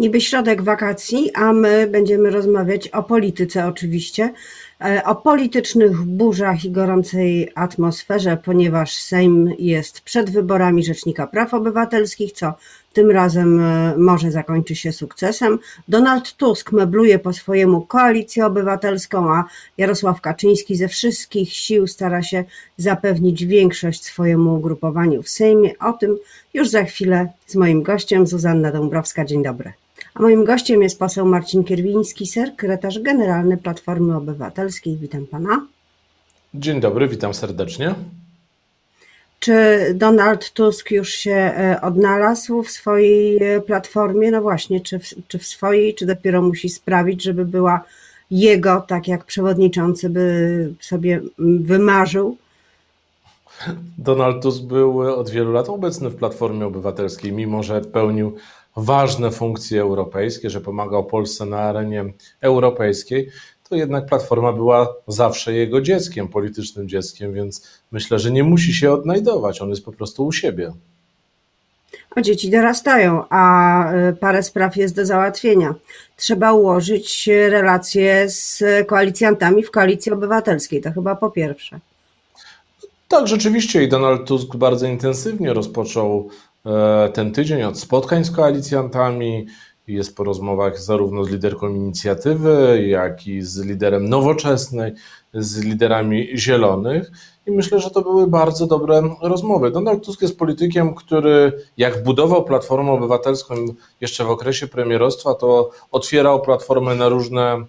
Niby środek wakacji, a my będziemy rozmawiać o polityce oczywiście, e, o politycznych burzach i gorącej atmosferze, ponieważ Sejm jest przed wyborami Rzecznika Praw Obywatelskich, co tym razem e, może zakończy się sukcesem. Donald Tusk mebluje po swojemu koalicję obywatelską, a Jarosław Kaczyński ze wszystkich sił stara się zapewnić większość swojemu ugrupowaniu w Sejmie. O tym już za chwilę z moim gościem, Zuzanna Dąbrowska. Dzień dobry. A moim gościem jest poseł Marcin Kierwiński, sekretarz generalny Platformy Obywatelskiej. Witam pana. Dzień dobry, witam serdecznie. Czy Donald Tusk już się e, odnalazł w swojej e, platformie? No właśnie, czy w, czy w swojej, czy dopiero musi sprawić, żeby była jego, tak jak przewodniczący by sobie wymarzył? Donald Tusk był od wielu lat obecny w Platformie Obywatelskiej, mimo że pełnił ważne funkcje europejskie, że pomagał Polsce na arenie europejskiej, to jednak Platforma była zawsze jego dzieckiem, politycznym dzieckiem, więc myślę, że nie musi się odnajdować, on jest po prostu u siebie. O, dzieci dorastają, a y, parę spraw jest do załatwienia. Trzeba ułożyć relacje z koalicjantami w koalicji obywatelskiej, to chyba po pierwsze. Tak, rzeczywiście i Donald Tusk bardzo intensywnie rozpoczął ten tydzień od spotkań z koalicjantami, jest po rozmowach zarówno z liderką inicjatywy, jak i z liderem nowoczesnej, z liderami zielonych. I myślę, że to były bardzo dobre rozmowy. Donald Tusk jest politykiem, który jak budował Platformę Obywatelską jeszcze w okresie premierostwa, to otwierał Platformę na różne,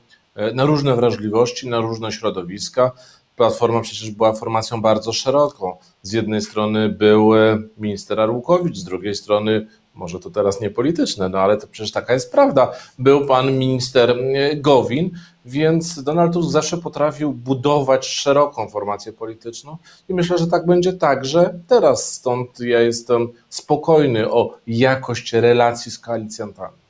na różne wrażliwości, na różne środowiska. Platforma przecież była formacją bardzo szeroką. Z jednej strony był minister Arłukowicz, z drugiej strony może to teraz nie polityczne, no ale to przecież taka jest prawda. Był pan minister e, Gowin, więc Donald Tusk zawsze potrafił budować szeroką formację polityczną i myślę, że tak będzie także teraz. Stąd ja jestem spokojny o jakość relacji z koalicjantami.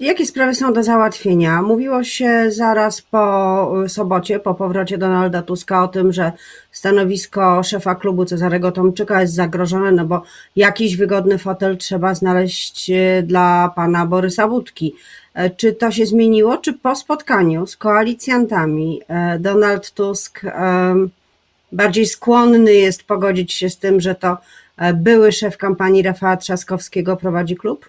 Jakie sprawy są do załatwienia? Mówiło się zaraz po sobocie, po powrocie Donalda Tuska o tym, że stanowisko szefa klubu Cezarego Tomczyka jest zagrożone, no bo jakiś wygodny fotel trzeba znaleźć e, dla pana Borysa Budki. E, czy to się zmieniło, czy po spotkaniu z koalicjantami e, Donald Tusk bardziej skłonny jest pogodzić się z tym, że to były szef kampanii Rafała Trzaskowskiego prowadzi klub?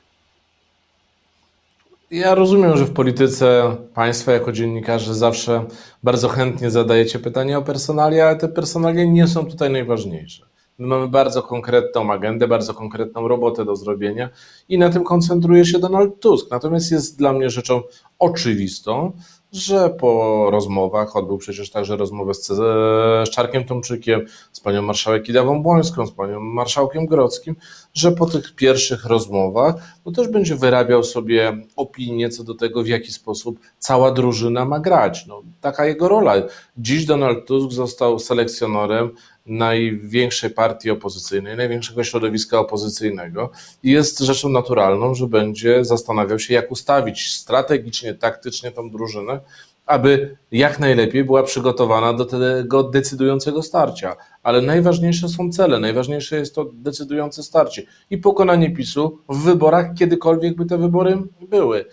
Ja rozumiem, że w polityce państwa jako dziennikarze zawsze bardzo chętnie zadajecie pytania o personalia, ale te personalia nie są tutaj najważniejsze. My mamy bardzo konkretną agendę, bardzo konkretną robotę do zrobienia i na tym koncentruje się Donald Tusk. Natomiast jest dla mnie rzeczą oczywistą, że po rozmowach, odbył przecież także rozmowę z, z Czarkiem Tomczykiem, z panią marszałek Idawą Błońską, z panią marszałkiem Grodzkim, że po tych pierwszych rozmowach no też będzie wyrabiał sobie opinię co do tego, w jaki sposób cała drużyna ma grać. No, taka jego rola. Dziś Donald Tusk został selekcjonerem największej partii opozycyjnej, największego środowiska opozycyjnego i jest rzeczą naturalną, że będzie zastanawiał się, jak ustawić strategicznie, taktycznie tą drużynę, aby jak najlepiej była przygotowana do tego decydującego starcia. Ale najważniejsze są cele, najważniejsze jest to decydujące starcie i pokonanie PiSu w wyborach, kiedykolwiek by te wybory były.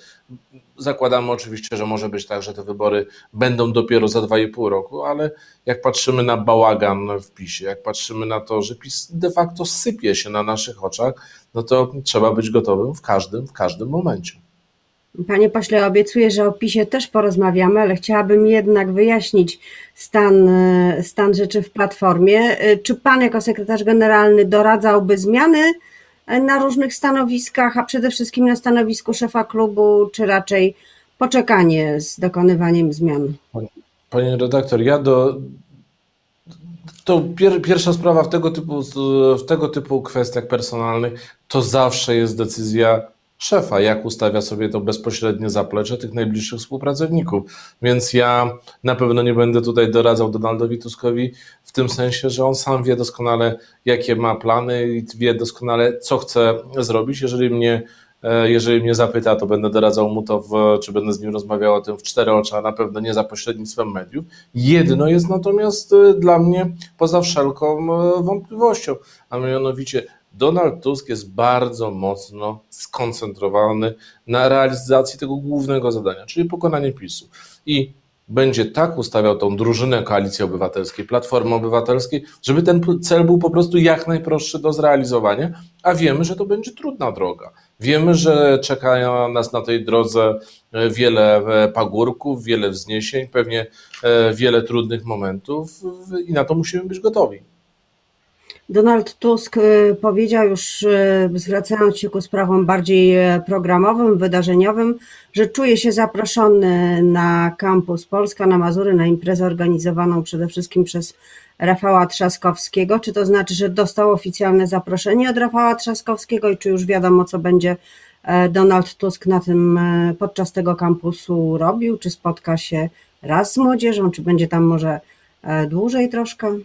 Zakładamy oczywiście, że może być tak, że te wybory będą dopiero za 2,5 roku, ale jak patrzymy na bałagan w PiSie, jak patrzymy na to, że PiS de facto sypie się na naszych oczach, no to trzeba być gotowym w każdym, w każdym momencie. Panie pośle, obiecuję, że o PiSie też porozmawiamy, ale chciałabym jednak wyjaśnić stan, stan rzeczy w Platformie. Czy pan jako sekretarz generalny doradzałby zmiany na różnych stanowiskach, a przede wszystkim na stanowisku szefa klubu, czy raczej poczekanie z dokonywaniem zmian? Panie redaktor, ja do. To pier, pierwsza sprawa w tego, typu, w tego typu kwestiach personalnych to zawsze jest decyzja szefa, jak ustawia sobie to bezpośrednie zaplecze tych najbliższych współpracowników. Więc ja na pewno nie będę tutaj doradzał Donaldowi Tuskowi w tym sensie, że on sam wie doskonale, jakie ma plany i wie doskonale, co chce zrobić. Jeżeli mnie e, jeżeli mnie zapyta, to będę doradzał mu to, w, czy będę z nim rozmawiał o tym w cztery oczy, a na pewno nie za pośrednictwem mediów. Jedno jest natomiast e, dla mnie poza wszelką e, wątpliwością, a mianowicie Donald Tusk jest bardzo mocno skoncentrowany na realizacji tego głównego zadania, czyli pokonanie PiSu. I będzie tak ustawiał tą drużynę Koalicji Obywatelskiej, Platformy Obywatelskiej, żeby ten cel był po prostu jak najprostszy do zrealizowania, a wiemy, że to będzie trudna droga. Wiemy, że czeka nas na tej drodze e, wiele e, pagórków, wiele wzniesień, pewnie e, wiele trudnych momentów i na to musimy być gotowi. Donald Tusk powiedział już, zwracając się ku sprawom bardziej programowym, wydarzeniowym, że czuje się zaproszony na kampus Polska, na Mazury, na imprezę organizowaną przede wszystkim przez Rafała Trzaskowskiego. Czy to znaczy, że dostał oficjalne zaproszenie od Rafała Trzaskowskiego i czy już wiadomo, co będzie e, Donald Tusk na tym, e, podczas tego kampusu robił? Czy spotka się raz z młodzieżą, czy będzie tam może e, dłużej troszkę?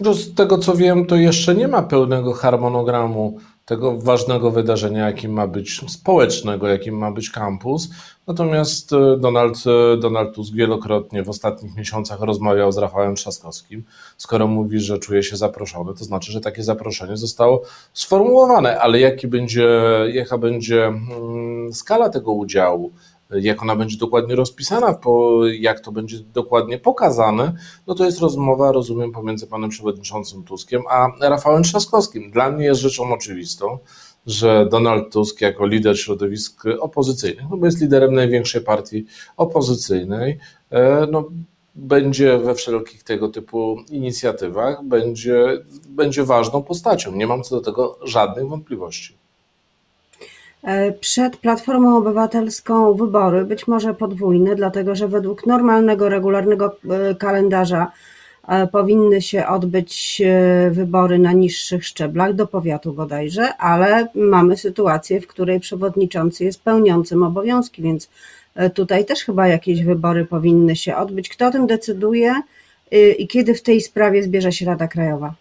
No, z tego co wiem, to jeszcze nie ma pełnego harmonogramu tego ważnego wydarzenia, jakim ma być społecznego, jakim ma być kampus. Natomiast e, Donald, e, Donald Tusk wielokrotnie w ostatnich miesiącach rozmawiał z Rafałem Trzaskowskim. Skoro mówi, że czuje się zaproszony, to znaczy, że takie zaproszenie zostało sformułowane, ale jaki będzie, jaka będzie mm, skala tego udziału, jak ona będzie dokładnie rozpisana, jak to będzie dokładnie pokazane, no to jest rozmowa, rozumiem, pomiędzy panem przewodniczącym Tuskiem a Rafałem Trzaskowskim. Dla mnie jest rzeczą oczywistą, że Donald Tusk jako lider środowisk opozycyjnych, no bo jest liderem największej partii opozycyjnej, e, no, będzie we wszelkich tego typu inicjatywach, będzie, będzie ważną postacią. Nie mam co do tego żadnych wątpliwości. E, przed Platformą Obywatelską wybory, być może podwójne, dlatego że według normalnego, regularnego e, kalendarza e, powinny się odbyć wybory na niższych szczeblach, do powiatu bodajże, ale mamy sytuację, w której przewodniczący jest pełniącym obowiązki, więc tutaj też chyba jakieś wybory powinny się odbyć. Kto o tym decyduje i kiedy w tej sprawie zbierze się Rada Krajowa?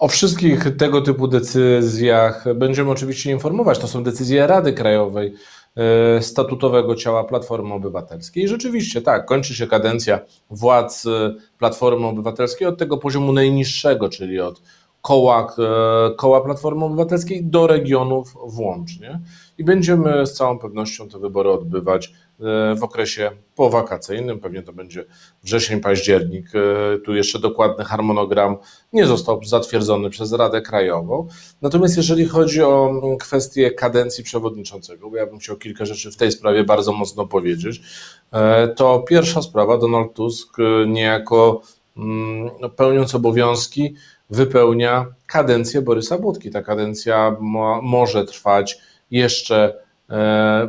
O wszystkich tego typu decyzjach będziemy oczywiście informować. To są decyzje Rady Krajowej, e, statutowego ciała Platformy Obywatelskiej. I rzeczywiście tak, kończy się kadencja władz e, Platformy Obywatelskiej od tego poziomu najniższego, czyli od koła, e, koła Platformy Obywatelskiej do regionów włącznie. I będziemy z całą pewnością te wybory odbywać E, w okresie powakacyjnym, pewnie to będzie wrzesień, październik. E, tu jeszcze dokładny harmonogram nie został zatwierdzony przez Radę Krajową. Natomiast jeżeli chodzi o kwestię kadencji przewodniczącego, bo ja bym chciał kilka rzeczy w tej sprawie bardzo mocno powiedzieć, to pierwsza sprawa, Donald Tusk niejako mm, no, pełniąc obowiązki wypełnia kadencję Borysa Budki. Ta kadencja mo może trwać jeszcze E,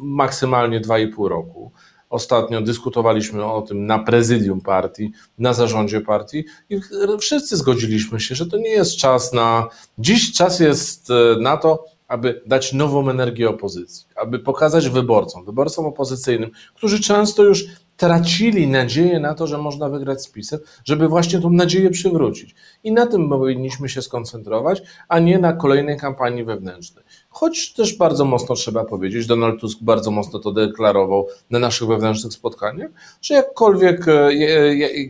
maksymalnie 2,5 roku. Ostatnio dyskutowaliśmy o tym na prezydium partii, na zarządzie partii i wszyscy zgodziliśmy się, że to nie jest czas na. Dziś czas jest e, na to, aby dać nową energię opozycji, aby pokazać wyborcom, wyborcom opozycyjnym, którzy często już tracili nadzieję na to, że można wygrać z PiSem, żeby właśnie tą nadzieję przywrócić. I na tym powinniśmy się skoncentrować, a nie na kolejnej kampanii wewnętrznej. Choć też bardzo mocno trzeba powiedzieć, Donald Tusk bardzo mocno to deklarował na naszych wewnętrznych spotkaniach, że jakkolwiek, e,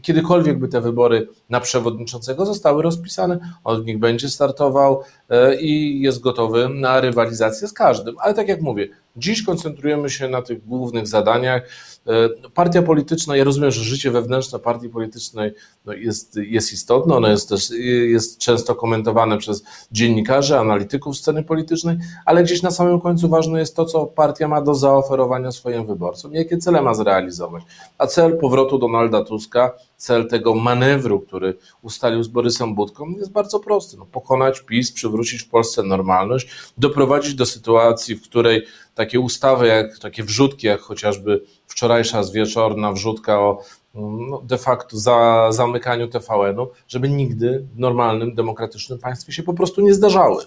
kiedykolwiek by te wybory na przewodniczącego zostały rozpisane, on w nich będzie startował e, i jest gotowy na rywalizację z każdym. Ale tak jak mówię, dziś koncentrujemy się na tych głównych zadaniach. E, partia polityczna, ja rozumiem, że życie wewnętrzne partii politycznej no jest, jest istotne, ono jest też jest często komentowane przez dziennikarzy, analityków sceny politycznej, ale gdzieś na samym końcu ważne jest to, co partia ma do zaoferowania swoim wyborcom, jakie cele ma zrealizować. A cel powrotu Donalda Tuska, cel tego manewru, który ustalił z Borysem Budką, jest bardzo prosty. No, pokonać PiS, przywrócić w Polsce normalność, doprowadzić do sytuacji, w której takie ustawy, jak takie wrzutki, jak chociażby wczorajsza zwieczorna wrzutka o no, de facto za zamykaniu TVN-u, żeby nigdy w normalnym, demokratycznym państwie się po prostu nie zdarzały.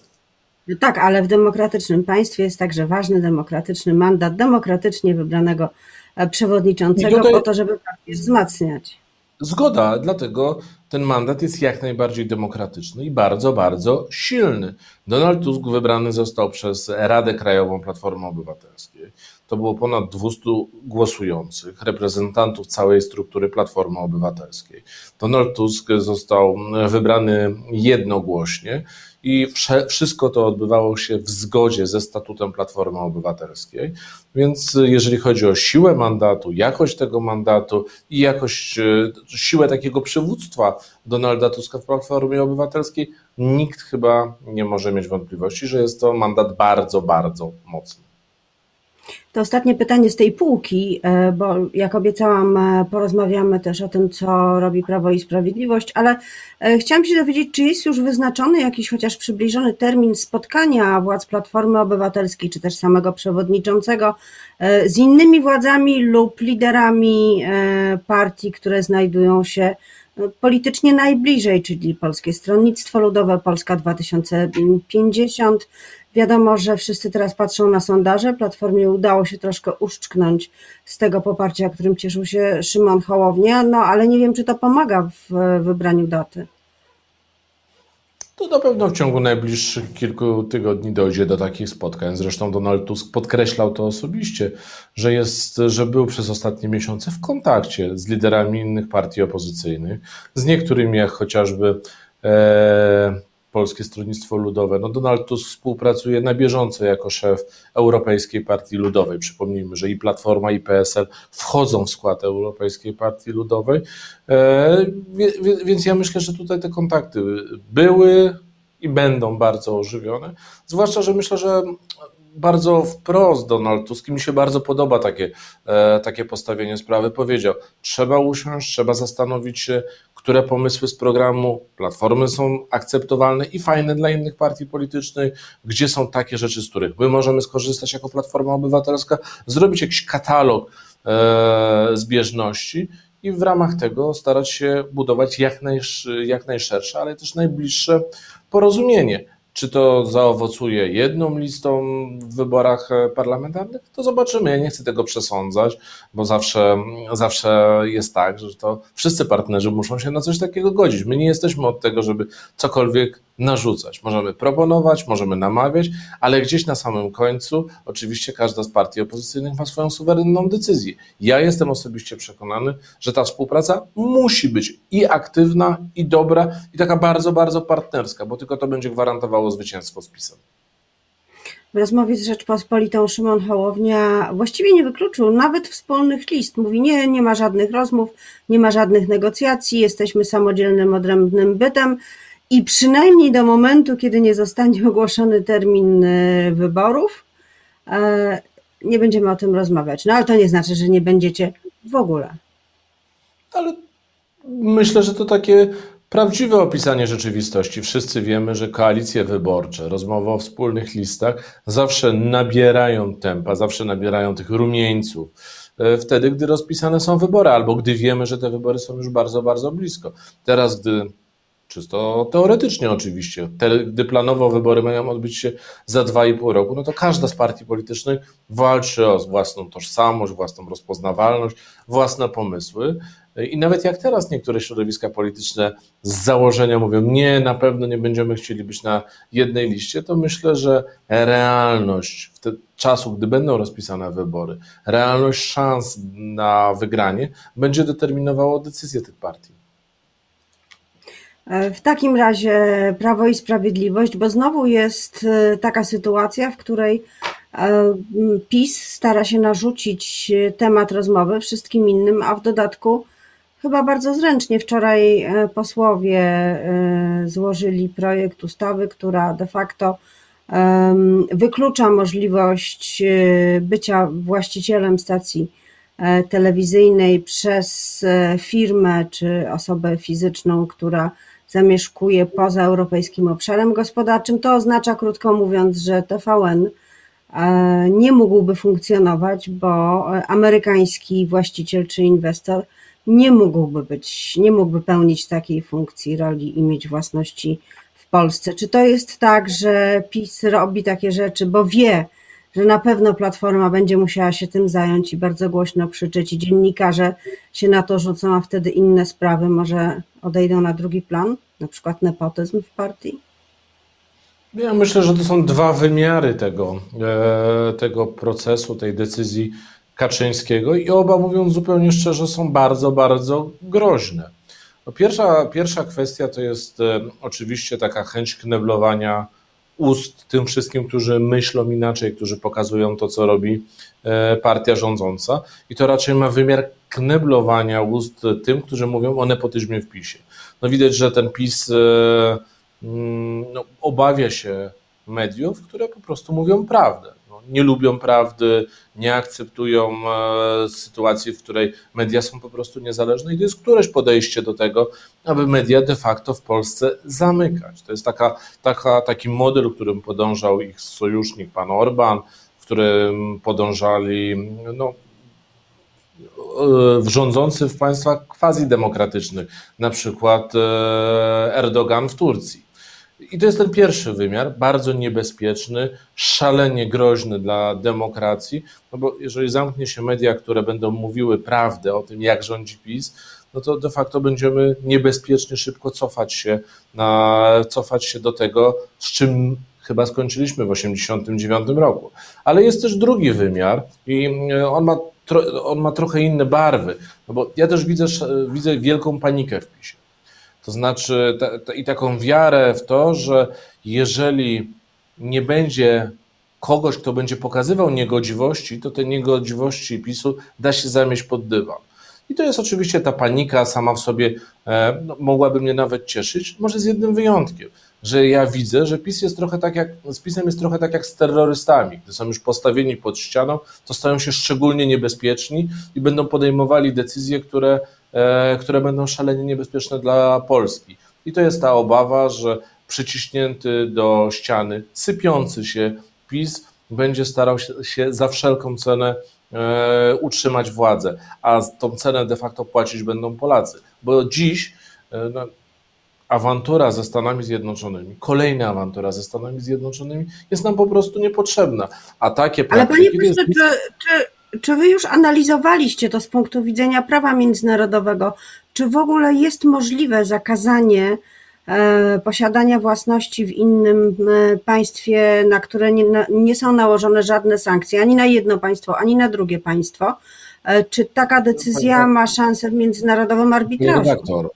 No tak, ale w demokratycznym państwie jest także ważny demokratyczny mandat demokratycznie wybranego e, przewodniczącego tutaj... po to, żeby wzmacniać. Zgoda, dlatego ten mandat jest jak najbardziej demokratyczny i bardzo, bardzo silny. Donald Tusk wybrany został przez Radę Krajową Platformy Obywatelskiej. To było ponad 200 głosujących, reprezentantów całej struktury Platformy Obywatelskiej. Donald Tusk został wybrany jednogłośnie i wszystko to odbywało się w zgodzie ze statutem Platformy Obywatelskiej. Więc jeżeli chodzi o siłę mandatu, jakość tego mandatu i jakość, e, siłę takiego przywództwa Donalda Tuska w Platformie Obywatelskiej, nikt chyba nie może mieć wątpliwości, że jest to mandat bardzo, bardzo mocny. To ostatnie pytanie z tej półki, e, bo jak obiecałam, e, porozmawiamy też o tym, co robi Prawo i Sprawiedliwość, ale e, chciałam się dowiedzieć, czy jest już wyznaczony jakiś chociaż przybliżony termin spotkania władz Platformy Obywatelskiej, czy też samego przewodniczącego z innymi władzami lub liderami partii, które znajdują się politycznie najbliżej, czyli Polskie Stronnictwo Ludowe, Polska 2050, Wiadomo, że wszyscy teraz patrzą na sondaże. Platformie udało się troszkę uszczknąć z tego poparcia, którym cieszył się Szymon Hołownia, no ale nie wiem, czy to pomaga w wybraniu daty. To na pewno w ciągu najbliższych kilku tygodni dojdzie do takich spotkań. Zresztą Donald Tusk podkreślał to osobiście, że, jest, że był przez ostatnie miesiące w kontakcie z liderami innych partii opozycyjnych, z niektórymi, jak chociażby e, Polskie Stronnictwo Ludowe. No Donald Tusk współpracuje na bieżąco jako szef Europejskiej Partii Ludowej. Przypomnijmy, że i Platforma, i PSL wchodzą w skład Europejskiej Partii Ludowej. E, więc ja myślę, że tutaj te kontakty były i będą bardzo ożywione. Zwłaszcza, że myślę, że bardzo wprost Donald Tusk, mi się bardzo podoba takie, e, takie postawienie sprawy, powiedział, trzeba usiąść, trzeba zastanowić się, które pomysły z programu Platformy są akceptowalne i fajne dla innych partii politycznych, gdzie są takie rzeczy, z których my możemy skorzystać jako Platforma Obywatelska, zrobić jakiś katalog e, zbieżności i w ramach tego starać się budować jak, najsz, jak najszersze, ale też najbliższe porozumienie. Czy to zaowocuje jedną listą w wyborach e, parlamentarnych? To zobaczymy. Ja nie chcę tego przesądzać, bo zawsze, zawsze jest tak, że to wszyscy partnerzy muszą się na coś takiego godzić. My nie jesteśmy od tego, żeby cokolwiek narzucać. Możemy proponować, możemy namawiać, ale gdzieś na samym końcu oczywiście każda z partii opozycyjnych ma swoją suwerenną decyzję. Ja jestem osobiście przekonany, że ta współpraca musi być i aktywna, i dobra, i taka bardzo, bardzo partnerska, bo tylko to będzie gwarantowało zwycięstwo z PiSem. W rozmowie z Rzeczpospolitą Szymon Hołownia właściwie nie wykluczył nawet wspólnych list. Mówi, nie, nie ma żadnych rozmów, nie ma żadnych negocjacji, jesteśmy samodzielnym, odrębnym bytem. I przynajmniej do momentu, kiedy nie zostanie ogłoszony termin e, wyborów, e, nie będziemy o tym rozmawiać. No ale to nie znaczy, że nie będziecie w ogóle. Ale myślę, że to takie prawdziwe opisanie rzeczywistości. Wszyscy wiemy, że koalicje wyborcze, rozmowy o wspólnych listach zawsze nabierają tempa, zawsze nabierają tych rumieńców e, wtedy, gdy rozpisane są wybory, albo gdy wiemy, że te wybory są już bardzo, bardzo blisko. Teraz, gdy Czysto teoretycznie oczywiście. Te, gdy planowo wybory mają odbyć się za dwa i pół roku, no to każda z partii politycznych walczy o własną tożsamość, własną rozpoznawalność, własne pomysły. I nawet jak teraz niektóre środowiska polityczne z założenia mówią, nie, na pewno nie będziemy chcieli być na jednej liście, to myślę, że realność w te, czasu, gdy będą rozpisane wybory, realność szans na wygranie będzie determinowało decyzję tych partii. E, w takim razie Prawo i Sprawiedliwość, bo znowu jest e, taka sytuacja, w której e, PiS stara się narzucić temat rozmowy wszystkim innym, a w dodatku chyba bardzo zręcznie wczoraj posłowie złożyli projekt ustawy, która de facto wyklucza możliwość bycia właścicielem stacji telewizyjnej przez firmę czy osobę fizyczną, która zamieszkuje poza europejskim obszarem gospodarczym. To oznacza, krótko mówiąc, że TVN e, nie mógłby funkcjonować, bo amerykański właściciel czy inwestor nie mógłby być, nie mógłby pełnić takiej funkcji, roli i mieć własności w Polsce. Czy to jest tak, że PiS robi takie rzeczy, bo wie, że na pewno Platforma będzie musiała się tym zająć i bardzo głośno krzyczeć i dziennikarze się na to rzucą, a wtedy inne sprawy może odejdą na drugi plan, na przykład nepotyzm w partii? Ja myślę, że to są dwa wymiary tego, e, tego procesu, tej decyzji Kaczyńskiego i oba, mówiąc zupełnie szczerze, są bardzo, bardzo groźne. No pierwsza, pierwsza kwestia to jest e, oczywiście taka chęć kneblowania ust tym wszystkim, którzy myślą inaczej, którzy pokazują to, co robi e, partia rządząca. I to raczej ma wymiar kneblowania ust tym, którzy mówią o nepotyzmie w PiSie. No widać, że ten PiS e, mm, no, obawia się mediów, które po prostu mówią prawdę nie lubią prawdy, nie akceptują e, sytuacji, w której media są po prostu niezależne i to jest któreś podejście do tego, aby media de facto w Polsce zamykać. To jest taka, taka, taki model, którym podążał ich sojusznik pan Orban, w którym podążali no, e, rządzący w państwach quasi-demokratycznych, na przykład e, Erdogan w Turcji. I to jest ten pierwszy wymiar, bardzo niebezpieczny, szalenie groźny dla demokracji, no bo jeżeli zamknie się media, które będą mówiły prawdę o tym, jak rządzi PiS, no to de facto będziemy niebezpiecznie szybko cofać się, na, cofać się do tego, z czym chyba skończyliśmy w 1989 roku. Ale jest też drugi wymiar i on ma, on ma trochę inne barwy, no bo ja też widzę, widzę wielką panikę w PiSie. To znaczy ta, ta, i taką wiarę w to, że jeżeli nie będzie kogoś, kto będzie pokazywał niegodziwości, to te niegodziwości PiSu da się zamieść pod dywan. I to jest oczywiście ta panika sama w sobie e, no, mogłaby mnie nawet cieszyć, może z jednym wyjątkiem, że ja widzę, że PiS jest trochę tak jak, z PiSem jest trochę tak jak z terrorystami. Gdy są już postawieni pod ścianą, to stają się szczególnie niebezpieczni i będą podejmowali decyzje, które które będą szalenie niebezpieczne dla Polski. I to jest ta obawa, że przyciśnięty do ściany, sypiący się PiS będzie starał się za wszelką cenę e, utrzymać władzę, a tą cenę de facto płacić będą Polacy. Bo dziś e, no, awantura ze Stanami Zjednoczonymi, kolejna awantura ze Stanami Zjednoczonymi jest nam po prostu niepotrzebna. A takie praktyki... Ale panie pośle, czy, czy czy wy już analizowaliście to z punktu widzenia prawa międzynarodowego? Czy w ogóle jest możliwe zakazanie e, posiadania własności w innym e, państwie, na które nie, nie, są nałożone żadne sankcje, ani na jedno państwo, ani na drugie państwo? E, czy taka decyzja ma szansę w międzynarodowym arbitrażu? Panie redaktor,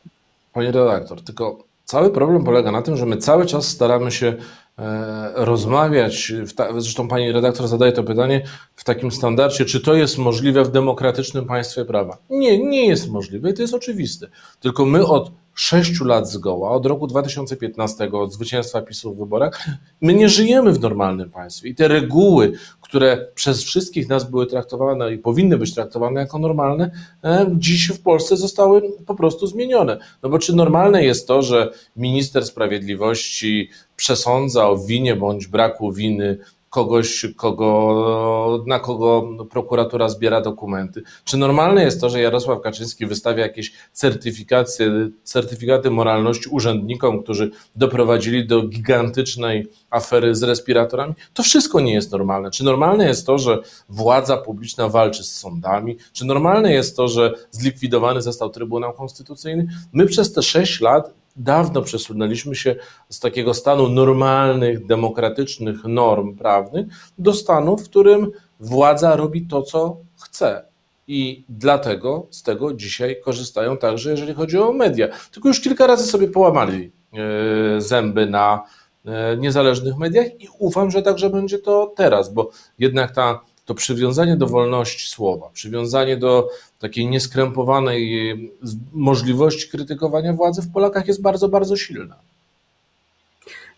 panie redaktor, tylko cały problem polega na tym, że my cały czas staramy się E, rozmawiać, zresztą pani redaktor zadaje to pytanie w takim standardzie, czy to jest możliwe w demokratycznym państwie prawa. Nie, nie jest możliwe i to jest oczywiste. Tylko my od sześciu lat zgoła, od roku 2015, od zwycięstwa PiSu w wyborach, my nie żyjemy w normalnym państwie i te reguły, które przez wszystkich nas były traktowane i powinny być traktowane jako normalne, e, dziś w Polsce zostały po prostu zmienione. No bo czy normalne jest to, że minister sprawiedliwości przesądza o winie bądź braku winy kogoś, kogo, na kogo prokuratura zbiera dokumenty. Czy normalne jest to, że Jarosław Kaczyński wystawia jakieś certyfikacje, certyfikaty moralności urzędnikom, którzy doprowadzili do gigantycznej afery z respiratorami? To wszystko nie jest normalne. Czy normalne jest to, że władza publiczna walczy z sądami? Czy normalne jest to, że zlikwidowany został Trybunał Konstytucyjny? My przez te sześć lat dawno przesunęliśmy się z takiego stanu normalnych, demokratycznych norm prawnych do stanu, w którym władza robi to, co chce. I dlatego z tego dzisiaj korzystają także, jeżeli chodzi o media. Tylko już kilka razy sobie połamali e, zęby na e, niezależnych mediach i ufam, że także będzie to teraz, bo jednak ta to przywiązanie do wolności słowa, przywiązanie do takiej nieskrępowanej możliwości krytykowania władzy w Polakach jest bardzo, bardzo silne.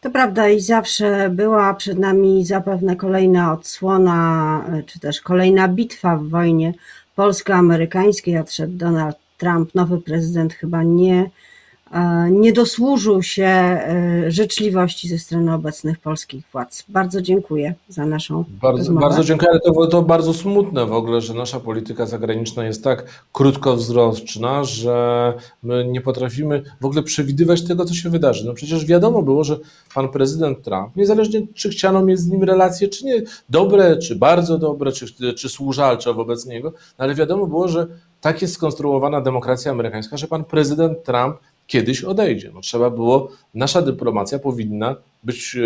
To prawda i zawsze była przed nami zapewne kolejna odsłona, czy też kolejna bitwa w wojnie polsko-amerykańskiej. Odszedł Donald Trump, nowy prezydent chyba nie nie dosłużył się e, życzliwości ze strony obecnych polskich władz. Bardzo dziękuję za naszą bardzo, rozmowę. Bardzo dziękuję, ale to, to bardzo smutne w ogóle, że nasza polityka zagraniczna jest tak krótkowzroczna, że my nie potrafimy w ogóle przewidywać tego, co się wydarzy. No przecież wiadomo było, że pan prezydent Trump, niezależnie czy chciano mieć z nim relacje, czy nie, dobre, czy bardzo dobre, czy, czy służalcze wobec niego, no ale wiadomo było, że tak jest skonstruowana demokracja amerykańska, że pan prezydent Trump kiedyś odejdzie. No, trzeba było, nasza dyplomacja powinna być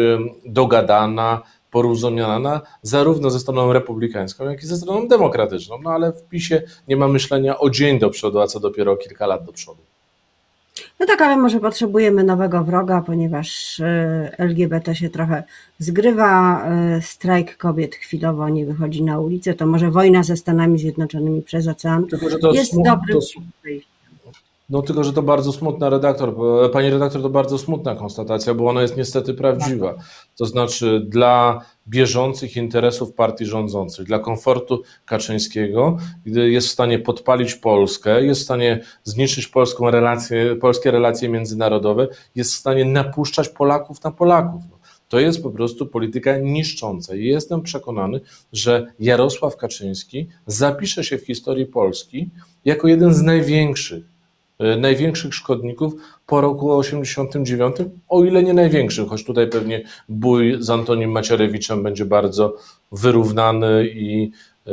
dogadana, porozumiana zarówno ze stroną republikańską, jak i ze stroną demokratyczną. No ale w PiSie nie ma myślenia o dzień do przodu, a co dopiero kilka lat do przodu. No tak, ale może potrzebujemy nowego wroga, ponieważ e, LGBT się trochę zgrywa, e, strajk kobiet chwilowo nie wychodzi na ulicę, to może wojna ze Stanami Zjednoczonymi przez ocean Tylko, że to jest dobrym to. No tylko, że to bardzo smutna redaktor, bo- pani redaktor, to bardzo smutna konstatacja, bo ona jest niestety prawdziwa. To znaczy dla bieżących interesów partii rządzących, dla komfortu Kaczyńskiego, gdy jest w stanie podpalić Polskę, jest w stanie zniszczyć polską relację, polskie relacje międzynarodowe, jest w stanie napuszczać Polaków na Polaków. To jest po prostu polityka niszcząca. I jestem przekonany, że Jarosław Kaczyński zapisze się w historii Polski jako jeden z największych e, największych szkodników po roku 89, o ile nie największych, choć tutaj pewnie bój z Antonim Macierewiczem będzie bardzo wyrównany i e,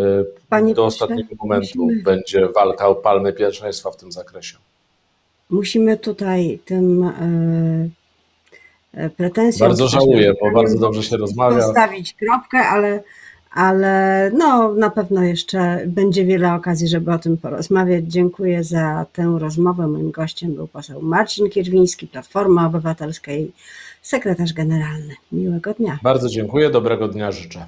Panie do pośle, ostatniego momentu musimy- będzie walka o palmę pierwszeństwa w tym zakresie. Musimy tutaj tym e, e, pretensjom... Bardzo żałuję, bo bardzo dobrze się rozmawia. Postawić kropkę, ale, ale no, na pewno jeszcze będzie wiele okazji, żeby o tym porozmawiać. Dziękuję za tę rozmowę. Moim gościem był poseł Marcin Kierwiński, Platforma Obywatelska i sekretarz generalny. Miłego dnia. Bardzo dziękuję, dobrego dnia życzę.